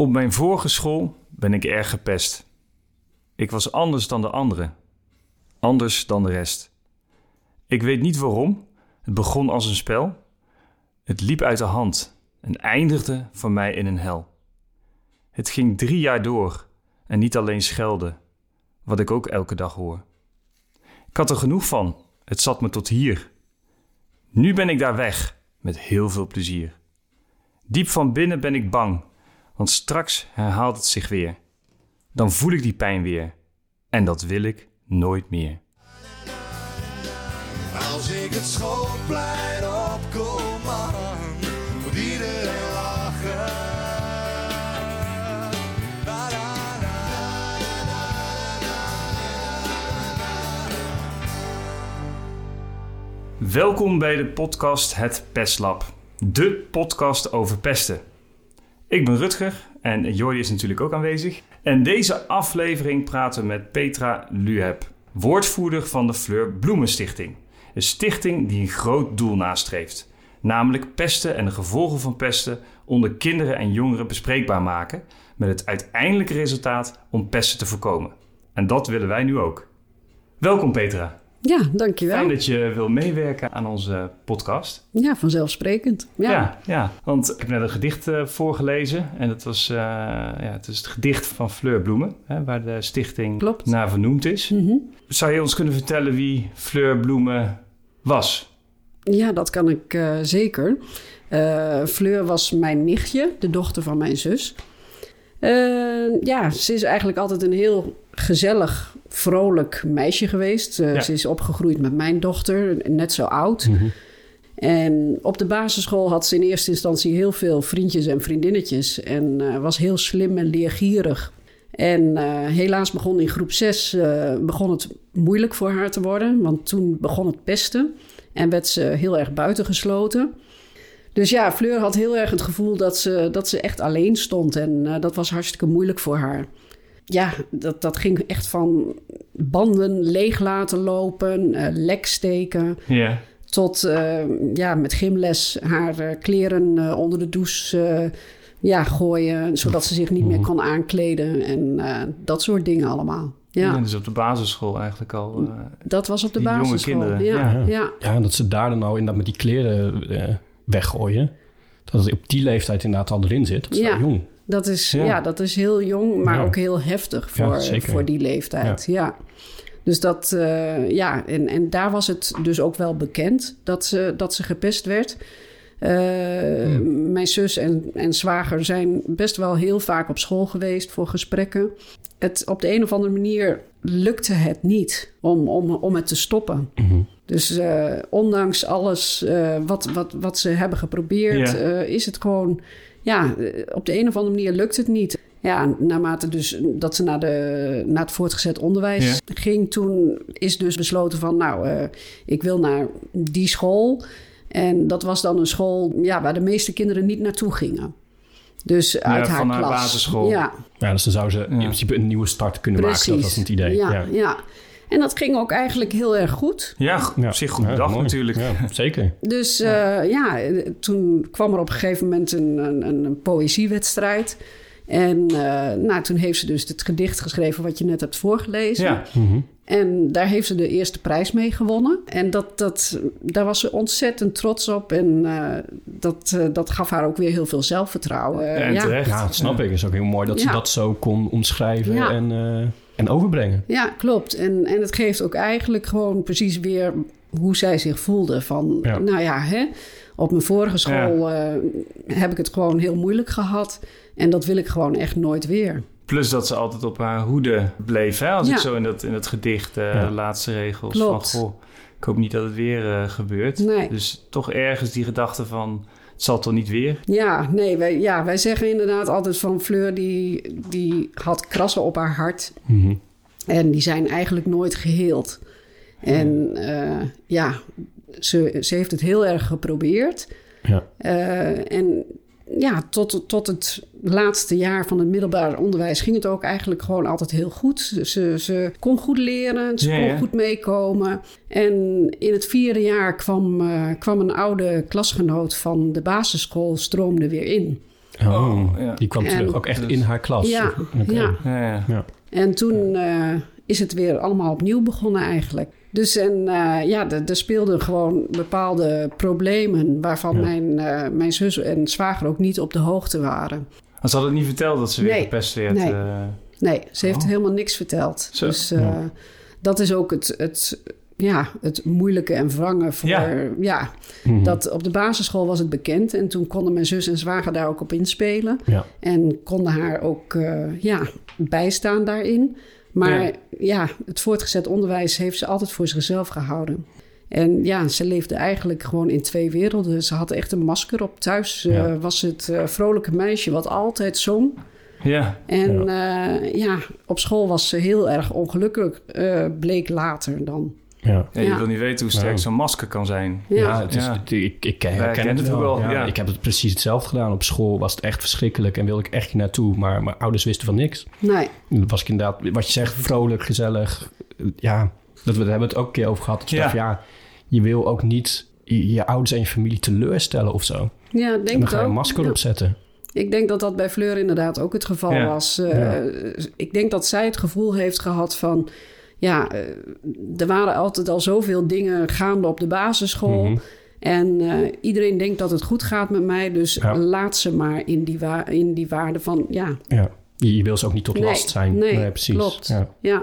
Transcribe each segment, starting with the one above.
Op mijn vorige school ben ik erg gepest. Ik was anders dan de anderen. Anders dan de rest. Ik weet niet waarom. Het begon als een spel. Het liep uit de hand en eindigde voor mij in een hel. Het ging drie jaar door en niet alleen schelden, wat ik ook elke dag hoor. Ik had er genoeg van, het zat me tot hier. Nu ben ik daar weg, met heel veel plezier. Diep van binnen ben ik bang, want straks herhaalt het zich weer. Dan voel ik die pijn weer en dat wil ik nooit meer. Als ik het schoolplein opkom, moet iedereen lachen. La, la, la, Welkom bij de podcast Het Pestlab, de podcast over pesten. Ik ben Rutger en Jordi is natuurlijk ook aanwezig. En deze aflevering praten we met Petra Luheb, woordvoerder van de Fleur Bloemenstichting. Een stichting die een groot doel nastreeft, namelijk pesten en de gevolgen van pesten onder kinderen en jongeren bespreekbaar maken, met het uiteindelijke resultaat om pesten te voorkomen. En dat willen wij nu ook. Welkom Petra. Ja, dankjewel. Fijn dat je wil meewerken aan onze podcast. Ja, vanzelfsprekend. Ja. Ja, ja, want ik heb net een gedicht eh, voorgelezen. En dat was, eh, ja, het is het gedicht van Fleur Bloemen, hè, waar de stichting Klopt. naar vernoemd is. Mhm. Zou je ons kunnen vertellen wie Fleur Bloemen was? Ja, dat kan ik eh, zeker. Fleur was mijn nichtje, de dochter van mijn zus. Ja, ze is eigenlijk altijd een heel gezellig, vrolijk meisje geweest. Eh, Ja. Ze is opgegroeid met mijn dochter, net zo oud. En op de basisschool had ze in eerste instantie heel veel vriendjes en vriendinnetjes. En eh, was heel slim en leergierig. En eh, helaas begon in groep 6 begon het moeilijk voor haar te worden. Want toen begon het pesten. En werd ze heel erg buitengesloten. Dus ja, Fleur had heel erg het gevoel dat ze, dat ze echt alleen stond. En eh, dat was hartstikke moeilijk voor haar. Ja, dat, dat ging echt van banden leeg laten lopen, eh, lek steken Ja. tot eh, ja, met gymles haar eh, kleren eh, onder de douche eh, ja, gooien, zodat ze zich niet meer kon aankleden en eh, dat soort dingen allemaal. Ja, dus op de basisschool eigenlijk al. eh, dat was op de basisschool. kinderen, Ja, ja. ja. Ja, dat ze daar dan nou inderdaad met die kleren eh, weggooien. Dat het op die leeftijd inderdaad al erin zit. Dat is Ja. wel jong. Dat, is, Ja. ja. dat is heel jong, maar Ja. ook heel heftig voor, voor die leeftijd. Ja. Dus dat, eh, ja, en, en daar was het dus ook wel bekend dat ze, dat ze gepest werd. Eh, Hmm. Mijn zus en, en zwager zijn best wel heel vaak op school geweest voor gesprekken. Het, op de een of andere manier lukte het niet om, om, om het te stoppen. Mhm. Dus eh, ondanks alles wat, wat, wat ze hebben geprobeerd, is het gewoon, ja, eh, op de een of andere manier lukt het niet. Ja, naarmate dus dat ze naar, de, naar het voortgezet onderwijs Ja. ging, toen is dus besloten van, nou, eh, ik wil naar die school. En dat was dan een school ja, waar de meeste kinderen niet naartoe gingen. Dus uit haar van haar klas. basisschool. Ja, Ja, dus dan zou ze Ja. in principe een nieuwe start kunnen precies. maken. Dat was het idee. Ja, ja. En dat ging ook eigenlijk heel erg goed. ja, op zich goed Ja, bedacht mooi. natuurlijk. Ja, zeker. Dus ja. ja, eh, toen kwam er op een gegeven moment een, een, een, een poëziewedstrijd. En eh, nou, toen heeft ze dus het gedicht geschreven wat je net hebt voorgelezen. Ja. Mhm. En daar heeft ze de eerste prijs mee gewonnen. En dat, dat, daar was ze ontzettend trots op. En eh, dat, eh, dat gaf haar ook weer heel veel zelfvertrouwen. Eh, En ja. terecht. Ja, dat snap ik. Het is ook heel mooi dat ze dat zo kon omschrijven Ja. en, eh, en overbrengen. Ja, klopt. En, en het geeft ook eigenlijk gewoon precies weer hoe zij zich voelde. Van, Ja. nou ja, hè, op mijn vorige school eh, heb ik het gewoon heel moeilijk gehad. En dat wil ik gewoon echt nooit weer. Plus dat ze altijd op haar hoede bleef. Hè? Als Ja. ik zo in dat, in dat gedicht, eh, laatste regels Klopt. van... Goh, ik hoop niet dat het weer eh, gebeurt. Nee. Dus toch ergens die gedachte van... Zal toch niet weer? Ja, nee, wij, ja, wij zeggen inderdaad altijd van Fleur, die, die had krassen op haar hart. Mhm. En die zijn eigenlijk nooit geheeld. En eh, ja, ze, ze heeft het heel erg geprobeerd. Ja. Eh, en ja, tot, tot het laatste jaar van het middelbaar onderwijs ging het ook eigenlijk gewoon altijd heel goed. Ze, ze kon goed leren, ze Ja, kon ja. goed meekomen. En in het vierde jaar kwam, eh, kwam een oude klasgenoot van de basisschool stroomde weer in. Oh, Oh, ja. die kwam En- terug. Ook echt Dus- in haar klas. Ja, Oké. ja. Ja, ja. En toen eh, is het weer allemaal opnieuw begonnen eigenlijk. Dus en eh, ja, er er speelden gewoon bepaalde problemen waarvan Ja. mijn, eh, mijn zus en zwager ook niet op de hoogte waren. Ze hadden niet verteld dat ze weer Nee. gepest werd. Nee. eh. Nee, ze heeft Oh. helemaal niks verteld. Zo. Dus Ja. dat is ook het, het, ja, het moeilijke en wrange voor... Ja. Ja. Mhm. dat op de basisschool was het bekend. En toen konden mijn zus en zwager daar ook op inspelen. En konden haar ook ja, bijstaan daarin. Maar Ja. ja. het voortgezet onderwijs heeft ze altijd voor zichzelf gehouden. En ja, ze leefde eigenlijk gewoon in twee werelden. Ze had echt een masker op. Thuis eh, Ja. was het eh, vrolijke meisje wat altijd zong. Ja, En ja. ja, op school was ze heel erg ongelukkig, eh, bleek later dan. Ja. ja, je Ja. wil niet weten hoe sterk zo'n masker kan zijn. Ja. Ja, het is, het- ik, ik Wij herken het het wel. ook wel, Ja, ja. Ik heb het precies hetzelfde gedaan. Op school was het echt verschrikkelijk en wilde ik echt niet naartoe. Maar mijn ouders wisten van niks. Nee, Dan was ik inderdaad, wat je zegt, vrolijk, gezellig. Ja, dat we, daar hebben we het ook een keer over gehad. Dat je Ja. dacht, ja, je wil ook niet je, je ouders en je familie teleurstellen of zo. ja, en denk dan ga je een ook. masker Ja. opzetten. Ik denk dat dat bij Fleur inderdaad ook het geval Ja. was. Eh, Ik denk dat zij het gevoel heeft gehad van... Ja, eh, er waren altijd al zoveel dingen gaande op de basisschool. Mhm. En eh, iedereen denkt dat het goed gaat met mij. Dus Ja. laat ze maar in die, wa- in die waarde van... Ja, Ja. Je, je wil ze ook niet tot Nee, last zijn. nee, precies. klopt. Ja. ja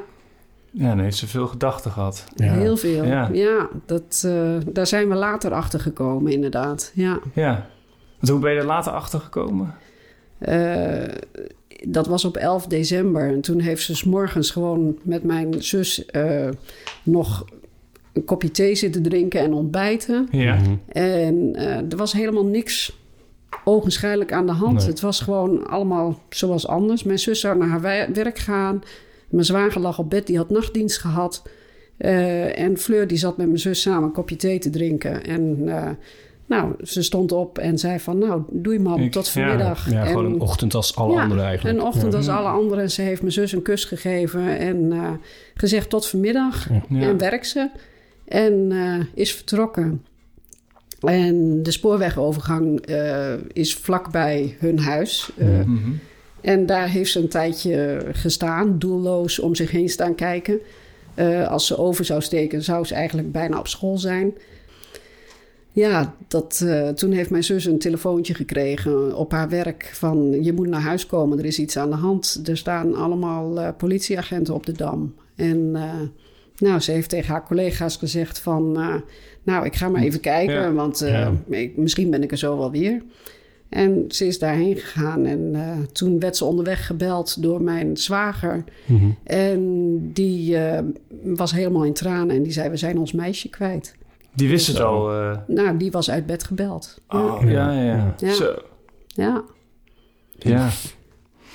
Ja, dan heeft ze veel gedachten gehad. Ja. heel veel. Ja. Ja, dat, eh, daar zijn we later achter gekomen inderdaad. Ja. Ja. Want hoe ben je er later achter gekomen? Eh, dat was op 11 december. En toen heeft ze 's morgens gewoon met mijn zus eh, nog een kopje thee zitten drinken en ontbijten. Ja. Mhm. En eh, er was helemaal niks ogenschijnlijk aan de hand. Nee. Het was gewoon allemaal zoals anders. Mijn zus zou naar haar wer- werk gaan. Mijn zwager lag op bed, die had nachtdienst gehad. Eh, en Fleur die zat met mijn zus samen een kopje thee te drinken. En eh, nou, ze stond op en zei van... nou, doei mam, Ik- tot ja. vanmiddag. Ja, en, gewoon een ochtend als alle Ja, anderen eigenlijk. Een ochtend Ja. als alle anderen. En ze heeft mijn zus een kus gegeven en eh, gezegd tot vanmiddag. Ja. En werkt ze. En eh, is vertrokken. En de spoorwegovergang eh, is vlakbij hun huis. Ja. Mhm. En daar heeft ze een tijdje gestaan, doelloos om zich heen staan kijken. Als ze over zou steken, zou ze eigenlijk bijna op school zijn. Ja, dat, eh, toen heeft mijn zus een telefoontje gekregen op haar werk van je moet naar huis komen, er is iets aan de hand. Er staan allemaal eh, politieagenten op de dam. En eh, nou, ze heeft tegen haar collega's gezegd van nou, ik ga maar even kijken, Ja. want Ja. ik- misschien ben ik er zo wel weer. En ze is daarheen gegaan en toen werd ze onderweg gebeld door mijn zwager. Mhm. En die was helemaal in tranen en die zei: We zijn ons meisje kwijt. Die wist het al. eh. Nou, die was uit bed gebeld. Ja. Oh, ja, ja, ja. Ja. Zo. ja. Ja.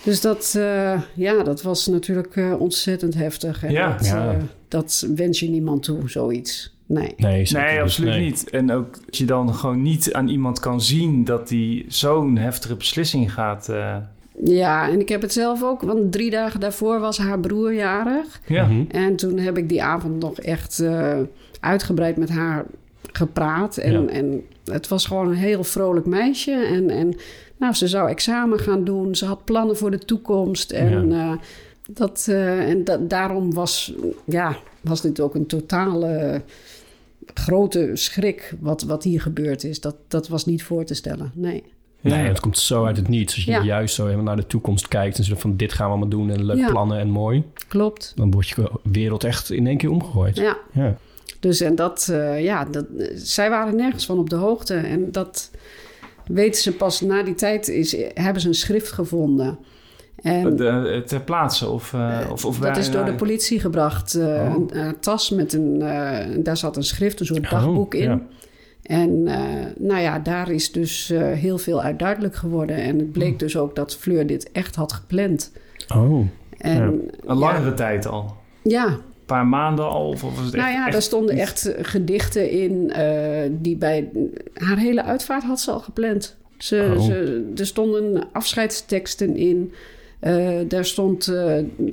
Dus dat, eh, ja, dat was natuurlijk eh, ontzettend heftig. En Ja. dat, Ja. dat wens je niemand toe, zoiets. Nee. Nee, absoluut Nee. niet. En ook dat je dan gewoon niet aan iemand kan zien dat die zo'n heftige beslissing gaat. eh, Ja, en ik heb het zelf ook, want drie dagen daarvoor was haar broer jarig. ja. Mhm. En toen heb ik die avond nog echt eh, uitgebreid met haar gepraat. En, Ja. en het was gewoon een heel vrolijk meisje. En, en nou, ze zou examen gaan doen. Ze had plannen voor de toekomst. En, eh, dat, eh, en da- daarom was, ja, was dit ook een totale grote schrik wat, wat hier gebeurd is. Dat, dat was niet voor te stellen, nee. Nee, Ja. het komt zo uit het niets. Als je Ja. juist zo helemaal naar de toekomst kijkt en zegt van dit gaan we allemaal doen en leuke Ja. plannen en mooi, Klopt, dan wordt je wereld echt in één keer omgegooid. ja. Ja. Dus en dat, eh, ja, dat, zij waren nergens van op de hoogte. En dat weten ze pas na die tijd, is, hebben ze een schrift gevonden. En De, ter plaatse of... eh, of, of dat is door de politie gebracht. eh, Oh. een, een tas met een, eh, daar zat een schrift, een soort Oh, dagboek in. ja. En eh, nou ja, daar is dus eh, heel veel uit duidelijk geworden. En het bleek dus ook dat Fleur dit echt had gepland. Oh, En Een langere tijd al. ja, paar maanden al? Of, was het echt, Nou ja, echt daar stonden iets- echt eh, gedichten in eh, die bij haar hele uitvaart had ze al gepland. Ze, Oh. ze, er stonden afscheidsteksten in. Eh, daar stond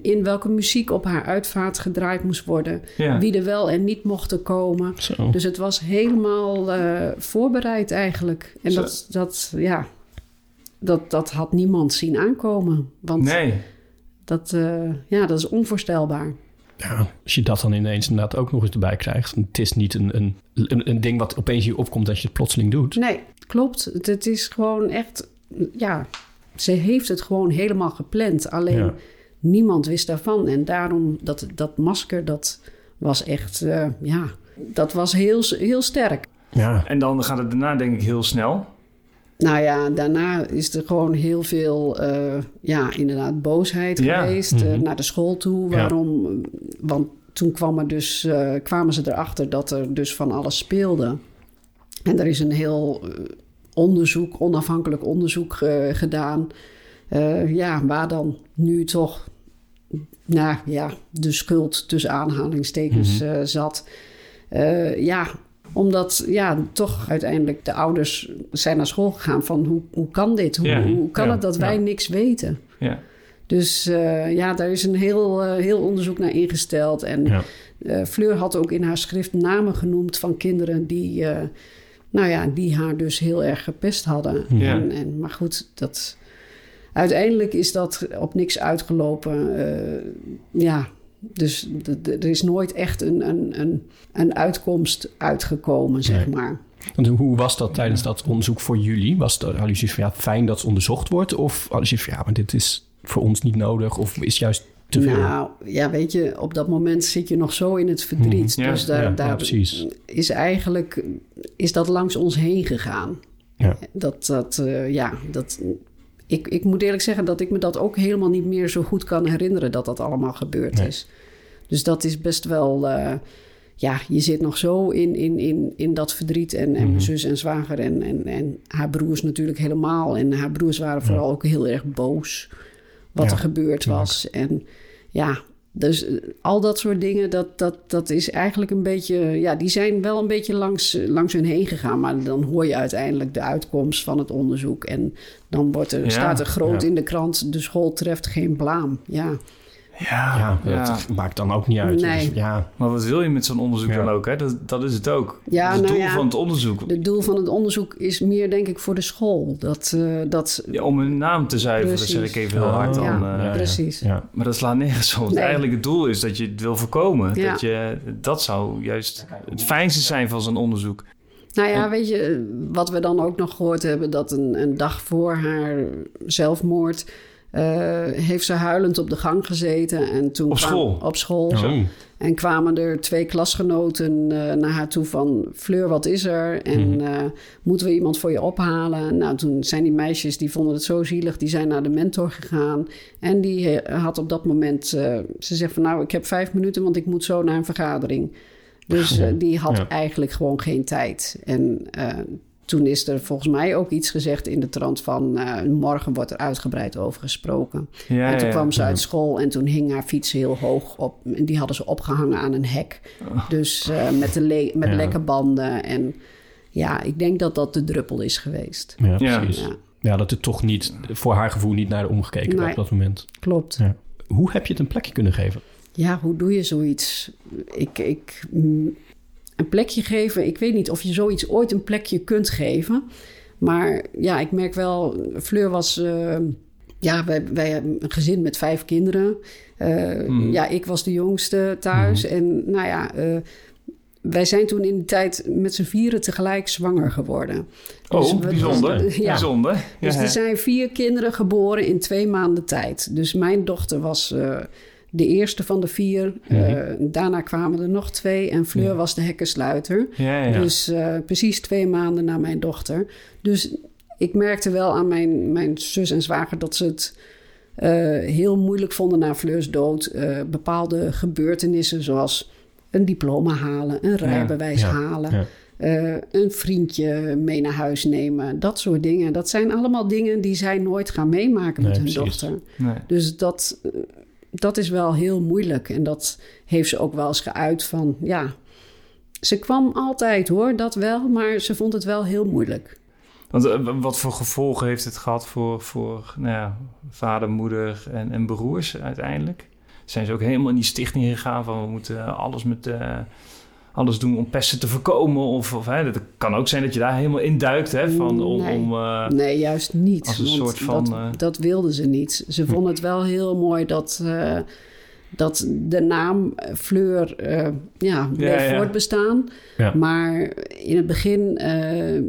in welke muziek op haar uitvaart gedraaid moest worden. Ja. Wie er wel en niet mochten komen. zo. Dus het was helemaal voorbereid eigenlijk. En Zo. dat, dat, ja, dat, dat had niemand zien aankomen. Want Nee. dat, ja, dat is onvoorstelbaar. Ja, als je dat dan ineens inderdaad ook nog eens erbij krijgt. Het is niet een, een, een, een ding wat opeens hier opkomt dat je het plotseling doet. Nee, klopt. Het, is gewoon echt... Ja, ze heeft het gewoon helemaal gepland. Alleen Ja. niemand wist daarvan. En daarom, dat, dat masker, dat was echt... eh, ja, dat was heel, heel sterk. Ja, En dan gaat het daarna denk ik heel snel. Nou ja, daarna is er gewoon heel veel, eh, ja, inderdaad, boosheid Ja. geweest eh, Mhm. naar de school toe. Ja. Waarom? Want toen kwam er dus, eh, kwamen ze erachter dat er dus van alles speelde. En er is een heel onderzoek, onafhankelijk onderzoek gedaan. Ja, waar dan nu toch, nou ja, de schuld tussen aanhalingstekens eh, zat. Ja, omdat ja, toch uiteindelijk de ouders zijn naar school gegaan van hoe, hoe kan dit? Hoe, Ja. hoe kan Ja. het dat wij Ja. niks weten? Ja. Dus eh, ja, daar is een heel, eh, heel onderzoek naar ingesteld. En eh, Fleur had ook in haar schrift namen genoemd van kinderen die, nou ja, die haar dus heel erg gepest hadden. Ja. En, en, maar goed, dat, uiteindelijk is dat op niks uitgelopen. Ja, dus er is nooit echt een, een, een, een uitkomst uitgekomen, zeg Nee. maar. Want hoe was dat tijdens dat onderzoek voor jullie? Was het, hadden jullie zoiets van ja, fijn dat het onderzocht wordt? Of hadden jullie van ja, maar dit is voor ons niet nodig? Of is juist te veel? Nou, ja, weet je, op dat moment zit je nog zo in het verdriet. Mhm. Ja, dus daar, ja, ja, daar precies. is eigenlijk is dat langs ons heen gegaan. Ja. Dat, dat, eh, ja, dat, ik, ik moet eerlijk zeggen dat ik me dat ook helemaal niet meer zo goed kan herinneren dat dat allemaal gebeurd Nee. is. Dus dat is best wel, eh, ja, je zit nog zo in, in, in, in dat verdriet. En, en mijn zus en zwager en, en, en haar broers natuurlijk helemaal. En haar broers waren vooral ook heel erg boos wat Ja, er gebeurd was. En ja, dus eh, al dat soort dingen, dat, dat, dat is eigenlijk een beetje... Ja, die zijn wel een beetje langs, eh, langs hun heen gegaan. Maar dan hoor je uiteindelijk de uitkomst van het onderzoek. En dan wordt er, Ja, staat er groot ja. in de krant... de school treft geen blaam. Ja, Ja, Ja, dat maakt dan ook niet uit. Nee. Dus ja, Maar wat wil je met zo'n onderzoek Ja. dan ook? Hè? Dat, dat is het ook. Ja, dat het nou doel ja. van het onderzoek. het doel van het onderzoek is meer, denk ik, voor de school. Dat, eh, dat Ja, om hun naam te zuiveren, Precies. zeg ik even heel hard dan. Ja, eh. ja. precies. Ja, Maar dat slaat nergens op. Nee. Eigenlijk het doel is dat je het wil voorkomen. Ja. Dat, je, dat zou juist het fijnste zijn van zo'n onderzoek. Nou ja, weet je, wat we dan ook nog gehoord hebben... dat een, een dag voor haar zelfmoord... eh, heeft ze huilend op de gang gezeten. En toen Op kwam- school? Op school. Zo. En kwamen er twee klasgenoten eh, naar haar toe van... Fleur, wat is er? En Mhm. eh, moeten we iemand voor je ophalen? Nou, toen zijn die meisjes, die vonden het zo zielig... die zijn naar de mentor gegaan. En die had op dat moment... ze zegt van, nou, ik heb vijf minuten... want ik moet zo naar een vergadering. Dus die had Ja. eigenlijk gewoon geen tijd. En toen is er volgens mij ook iets gezegd in de trant van... eh, morgen wordt er uitgebreid over gesproken. Ja, en toen ja. kwam ze uit school en toen hing haar fiets heel hoog op. En die hadden ze opgehangen aan een hek. Dus eh, met, de le- met Ja. lekke banden. En ja, ik denk dat dat de druppel is geweest. ja, Ja. precies. Ja, Ja, dat er toch niet, voor haar gevoel niet naar de omgekeken werd Nee. op dat moment. klopt. Ja. Hoe heb je het een plekje kunnen geven? Ja, hoe doe je zoiets? Ik, ik, mm, een plekje geven, ik weet niet of je zoiets ooit een plekje kunt geven. Maar ja, ik merk wel, Fleur was. eh, ja, wij, wij hebben een gezin met vijf kinderen. Eh, Ja, ik was de jongste thuis. En nou ja, eh, wij zijn toen in de tijd met z'n vieren tegelijk zwanger geworden. Dus Oh, we- bijzonder. Ja. Bijzonder. Dus er zijn vier kinderen geboren in twee maanden tijd. Dus mijn dochter was de eerste van de vier. Eh, daarna kwamen er nog twee en Fleur was de hekkensluiter. ja, ja. Dus eh, precies twee maanden na mijn dochter. Dus ik merkte wel aan mijn, mijn zus en zwager dat ze het eh, heel moeilijk vonden na Fleurs dood. Eh, bepaalde gebeurtenissen zoals een diploma halen, een rijbewijs ja, halen. ja. eh, een vriendje mee naar huis nemen. Dat soort dingen. Dat zijn allemaal dingen die zij nooit gaan meemaken met hun precies. dochter. Nee. Dus dat, dat is wel heel moeilijk. En dat heeft ze ook wel eens geuit van... ja, ze kwam altijd hoor, dat wel. Maar ze vond het wel heel moeilijk. Want eh, wat voor gevolgen heeft het gehad voor, voor nou ja, vader, moeder en, en broers uiteindelijk? Zijn ze ook helemaal in die stichting gegaan van we moeten alles met, eh, alles doen om pesten te voorkomen? Of, of hè, dat kan ook zijn dat je daar helemaal in duikt, hè? Van, om, Nee. om, eh, Nee, juist niet. Als een want soort van, Dat, eh, dat wilden ze niet. Ze vonden het wel heel mooi dat, eh, dat de naam Fleur eh, ja, bleef ja. voortbestaan. Ja. Maar in het begin eh,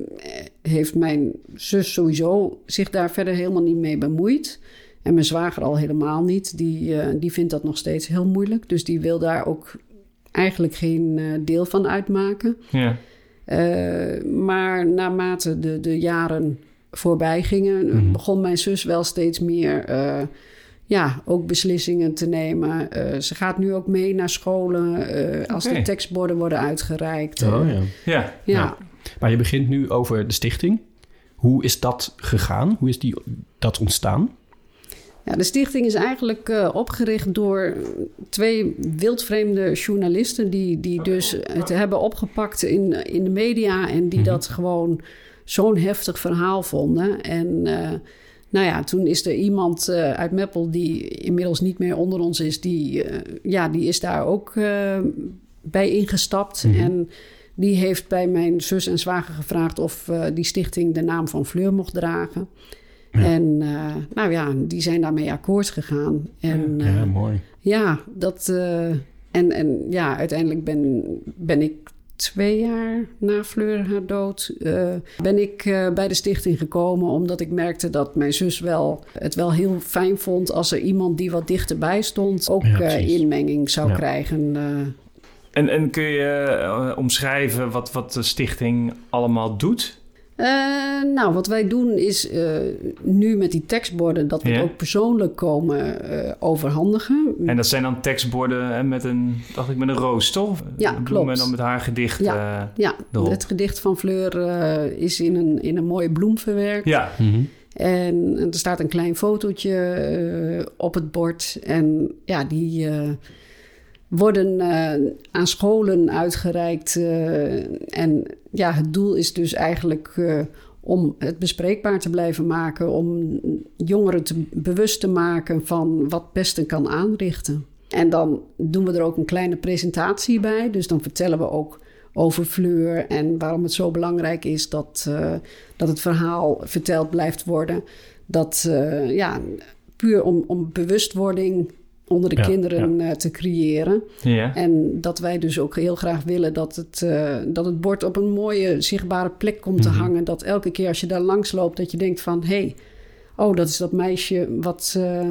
heeft mijn zus sowieso zich daar verder helemaal niet mee bemoeid. En mijn zwager al helemaal niet. Die, eh, die vindt dat nog steeds heel moeilijk. Dus die wil daar ook eigenlijk geen eh, deel van uitmaken. ja. Eh, maar naarmate de, de jaren voorbij gingen, Mhm. begon mijn zus wel steeds meer eh, ja, ook beslissingen te nemen. Eh, ze gaat nu ook mee naar scholen eh, als de tekstborden worden uitgereikt. Oh, ja. ja. ja. Ja. Maar je begint nu over de stichting. Hoe is dat gegaan? Hoe is die, dat ontstaan? Ja, de stichting is eigenlijk eh, opgericht door twee wildvreemde journalisten... die, die dus het hebben opgepakt in, in de media... en die dat gewoon zo'n heftig verhaal vonden. En eh, nou ja, toen is er iemand eh, uit Meppel... die inmiddels niet meer onder ons is... die, ja, die is daar ook eh, bij ingestapt. En die heeft bij mijn zus en zwager gevraagd... of die stichting de naam van Fleur mocht dragen... En eh, nou ja, die zijn daarmee akkoord gegaan. En ja, ja, mooi. ja dat. eh, en, en ja, uiteindelijk ben, ben ik twee jaar na Fleur haar dood. eh, ben ik eh, bij de stichting gekomen. Omdat ik merkte dat mijn zus wel, het wel heel fijn vond. als er iemand die wat dichterbij stond. ook Ja, eh, inmenging zou Ja. krijgen. eh. En, en kun je eh, omschrijven wat, wat de stichting allemaal doet? Eh, nou, wat wij doen is eh, nu met die tekstborden dat we Ja. het ook persoonlijk komen eh, overhandigen. En dat zijn dan tekstborden hè, met een, dacht ik, met een roos, toch? Ja, Een bloem klopt. En dan met haar gedicht. Ja. eh, Ja, erop. het gedicht van Fleur eh, is in een, in een mooie bloem verwerkt. ja. Mhm. En er staat een klein fotootje eh, op het bord. En ja, die eh, worden eh, aan scholen uitgereikt. eh, en ja, het doel is dus eigenlijk eh, om het bespreekbaar te blijven maken. Om jongeren te, bewust te maken van wat pesten kan aanrichten. En dan doen we er ook een kleine presentatie bij. Dus dan vertellen we ook over Fleur en waarom het zo belangrijk is dat, dat het verhaal verteld blijft worden. Dat, ja, puur om, om bewustwording onder de Ja, kinderen eh, te creëren. ja. En dat wij dus ook heel graag willen dat het, eh, dat het bord op een mooie zichtbare plek komt te hangen. Dat elke keer als je daar langs loopt, dat je denkt van... hé, hey, oh, dat is dat meisje wat, eh,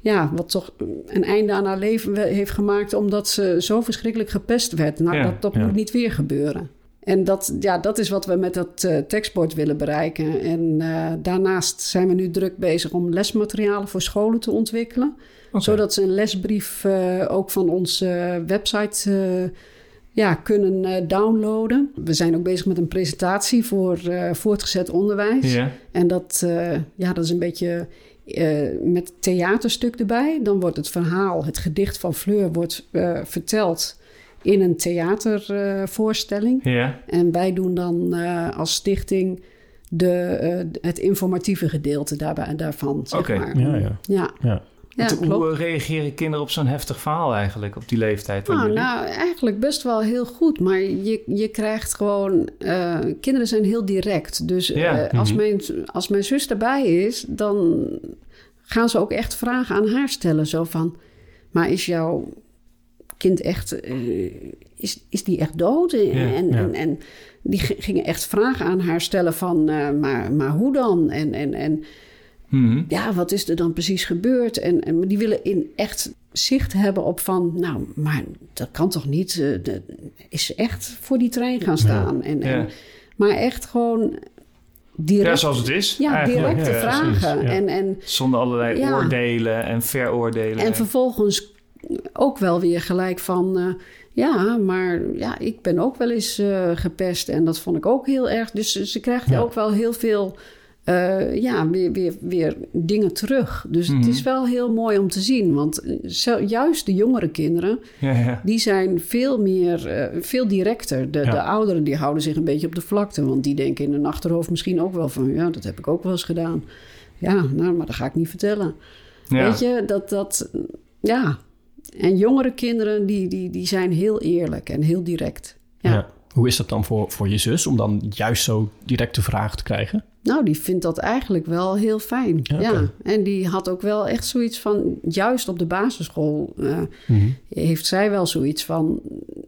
ja, wat toch een einde aan haar leven heeft gemaakt... omdat ze zo verschrikkelijk gepest werd. Nou, Ja, dat, dat ja. moet niet weer gebeuren. En dat, ja, dat is wat we met dat eh, tekstbord willen bereiken. En eh, daarnaast zijn we nu druk bezig om lesmaterialen voor scholen te ontwikkelen. Zodat ze een lesbrief eh, ook van onze website ja, kunnen downloaden. We zijn ook bezig met een presentatie voor voortgezet onderwijs. Ja. En dat, ja, dat is een beetje met theaterstuk erbij. Dan wordt het verhaal, het gedicht van Fleur, wordt verteld in een theatervoorstelling. Ja. En wij doen dan eh, als stichting de, eh, het informatieve gedeelte daarbij, daarvan. Zeg Oké. maar. Ja, ja. Ja, ja. ja Want klopt. Hoe reageren kinderen op zo'n heftig verhaal eigenlijk op die leeftijd? van Nou, jullie? nou, eigenlijk best wel heel goed. Maar je, je krijgt gewoon... eh, kinderen zijn heel direct. Dus Ja, eh, als, mhm. mijn, als mijn zus erbij is... dan gaan ze ook echt vragen aan haar stellen. Zo van... Maar is jouw kind echt... eh, is, is die echt dood? En, en, ja. en, en die gingen echt vragen aan haar stellen van... eh, maar, maar hoe dan? En... en, en Mhm. ja, wat is er dan precies gebeurd? En, en maar die willen in echt zicht hebben op van, nou, maar dat kan toch niet? eh, de- is ze echt voor die trein gaan staan? En, en, maar echt gewoon direct, Ja, zoals het is. ja, directe Ja, vragen. ja. En, en, Zonder allerlei oordelen en veroordelen. en vervolgens ook wel weer gelijk van... eh, ja, maar ja, ik ben ook wel eens eh, gepest en dat vond ik ook heel erg. Dus ze- krijgt Ja. ook wel heel veel eh, ja, weer, weer, weer dingen terug. Dus Mhm. het is wel heel mooi om te zien. Want juist de jongere kinderen, ja, ja. die zijn veel meer, veel directer. De, Ja. de ouderen die houden zich een beetje op de vlakte. Want die denken in hun achterhoofd misschien ook wel van... ja, dat heb ik ook wel eens gedaan. Ja, nou, maar dat ga ik niet vertellen. Weet je, dat, dat, ja. En jongere kinderen, die, die, die zijn heel eerlijk en heel direct. Ja. Hoe is dat dan voor, voor je zus om dan juist zo direct de vraag te krijgen? Nou, die vindt dat eigenlijk wel heel fijn. Ja. En die had ook wel echt zoiets van, juist op de basisschool eh, Mhm. heeft zij wel zoiets van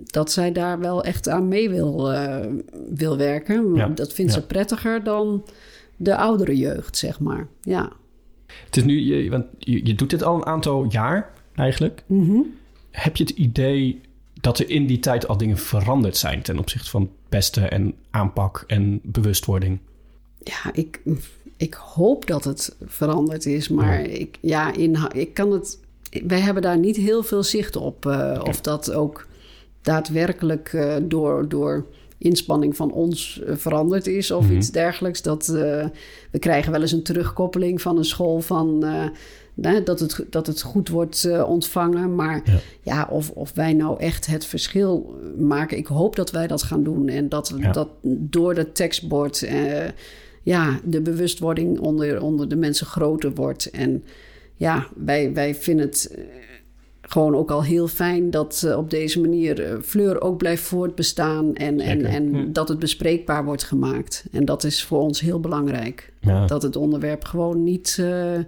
dat zij daar wel echt aan mee wil, eh, wil werken. Ja, Dat vindt ze prettiger dan de oudere jeugd, zeg maar. Ja. Het is nu, je, want je, je doet dit al een aantal jaar eigenlijk. Mhm. Heb je het idee dat er in die tijd al dingen veranderd zijn ten opzichte van pesten en aanpak en bewustwording? Ja, ik, ik hoop dat het veranderd is, maar ik, ja, in, ik kan het. Wij hebben daar niet heel veel zicht op. eh, Of dat ook daadwerkelijk eh, door, door inspanning van ons eh, veranderd is of iets dergelijks. Dat, we krijgen wel eens een terugkoppeling van een school van. Hè, dat, het, dat het goed wordt eh, ontvangen. Maar Ja. ja, of, of wij nou echt het verschil maken. Ik hoop dat wij dat gaan doen. En dat, Ja. dat door het tekstbord eh, ja, de bewustwording onder, onder de mensen groter wordt. En ja, wij, wij vinden het eh, gewoon ook al heel fijn dat op deze manier Fleur ook blijft voortbestaan. En, en, en dat het bespreekbaar wordt gemaakt. En dat is voor ons heel belangrijk. Ja. Dat het onderwerp gewoon niet, eh,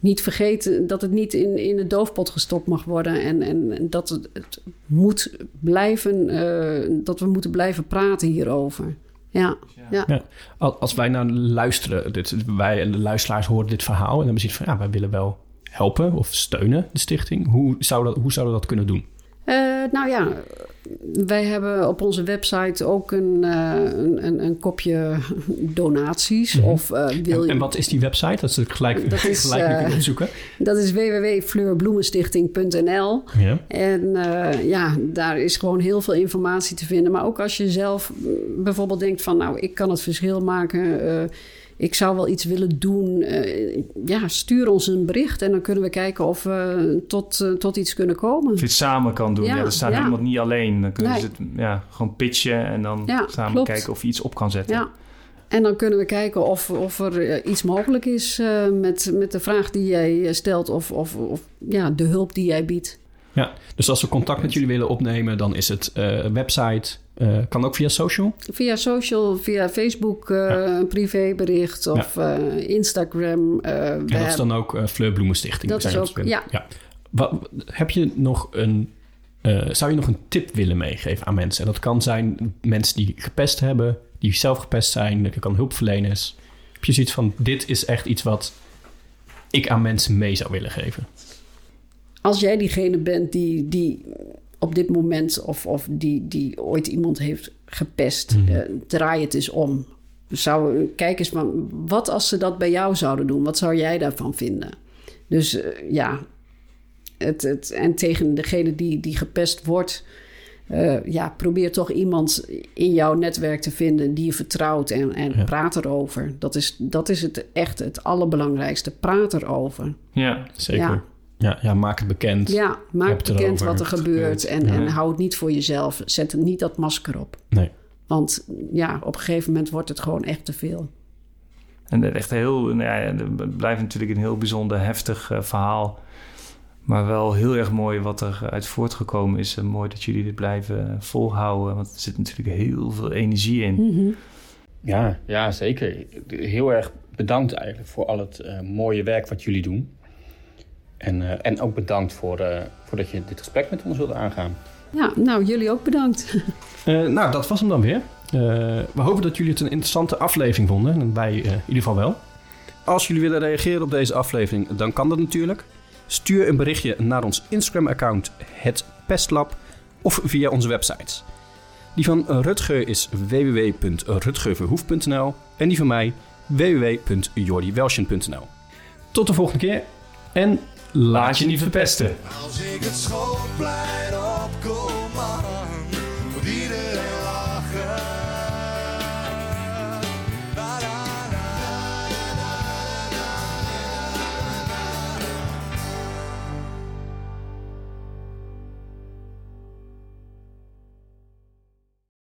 niet vergeten, dat het niet in, in de doofpot gestopt mag worden. En, en, dat het, het moet blijven, eh, dat we moeten blijven praten hierover. Ja, ja. Ja. Al- Als wij naar luisteren, dit, wij en de luisteraars horen dit verhaal en dan hebben ze van ja, wij willen wel helpen of steunen de stichting. Hoe, zou dat, hoe zouden we dat kunnen doen? Eh, nou ja, wij hebben op onze website ook een, eh, een, een, een kopje donaties. Of eh, wil En, je... en wat is die website? Dat ze gelijk, Dat is, gelijk eh, opzoeken. Dat is www.fleurbloemenstichting.nl. Ja. En ja, daar is gewoon heel veel informatie te vinden. Maar ook als je zelf mm, bijvoorbeeld denkt van... nou, ik kan het verschil maken... ik zou wel iets willen doen. eh, ja, stuur ons een bericht en dan kunnen we kijken of we tot, eh, tot iets kunnen komen. Of je het samen kan doen. Ja, Ja, er staat ja. iemand niet alleen. Dan kunnen Nee. ze het ja, gewoon pitchen en dan Ja, samen klopt. kijken of je iets op kan zetten. Ja. En dan kunnen we kijken of, of er eh, iets mogelijk is met, met de vraag die jij stelt of, of, of ja, de hulp die jij biedt. Ja, dus als we contact met jullie willen opnemen, dan is het eh, website. eh, kan ook via social. Via social, via Facebook, eh, een privébericht of Instagram. En dat is dan ook Fleur Bloemenstichting. Dat is zijn ook- vinden. ja. Wat, heb je nog een... zou je nog een tip willen meegeven aan mensen? En dat kan zijn mensen die gepest hebben, die zelf gepest zijn. Dat kan hulpverleners. Heb je zoiets van, dit is echt iets wat ik aan mensen mee zou willen geven? Als jij diegene bent die, die op dit moment of, of die, die ooit iemand heeft gepest, eh, draai het eens om. Zou, kijk eens van, wat als ze dat bij jou zouden doen? Wat zou jij daarvan vinden? Dus eh, ja, het, het, en tegen degene die, die gepest wordt, eh, ja, probeer toch iemand in jouw netwerk te vinden die je vertrouwt en, en Ja. praat erover. Dat is, dat is het echt het allerbelangrijkste. Praat erover. Ja. Zeker. Ja. Ja, ja, maak het bekend. Ja, maak Heb het bekend erover. wat er gebeurt en, Ja. en hou het niet voor jezelf. Zet het niet dat masker op. Nee. Want ja, op een gegeven moment wordt het gewoon echt te veel. En echt heel, nou ja, het blijft natuurlijk een heel bijzonder heftig eh, verhaal. Maar wel heel erg mooi wat er uit voortgekomen is. En mooi dat jullie dit blijven volhouden. Want er zit natuurlijk heel veel energie in. Mhm. Ja, ja, zeker. Heel erg bedankt eigenlijk voor al het eh, mooie werk wat jullie doen. En, eh, en ook bedankt voor, eh, voor dat je dit gesprek met ons wilde aangaan. Ja, nou, jullie ook bedankt. Eh, nou, dat was hem dan weer. Eh, we hopen dat jullie het een interessante aflevering vonden. En wij in ieder geval wel. Als jullie willen reageren op deze aflevering, dan kan dat natuurlijk. Stuur een berichtje naar ons Instagram-account, het Pestlab, of via onze websites. Die van Rutger is www.rutgerverhoef.nl en die van mij www.jordiwelsjen.nl. Tot de volgende keer en laat je niet verpesten. Als ik het schoolplein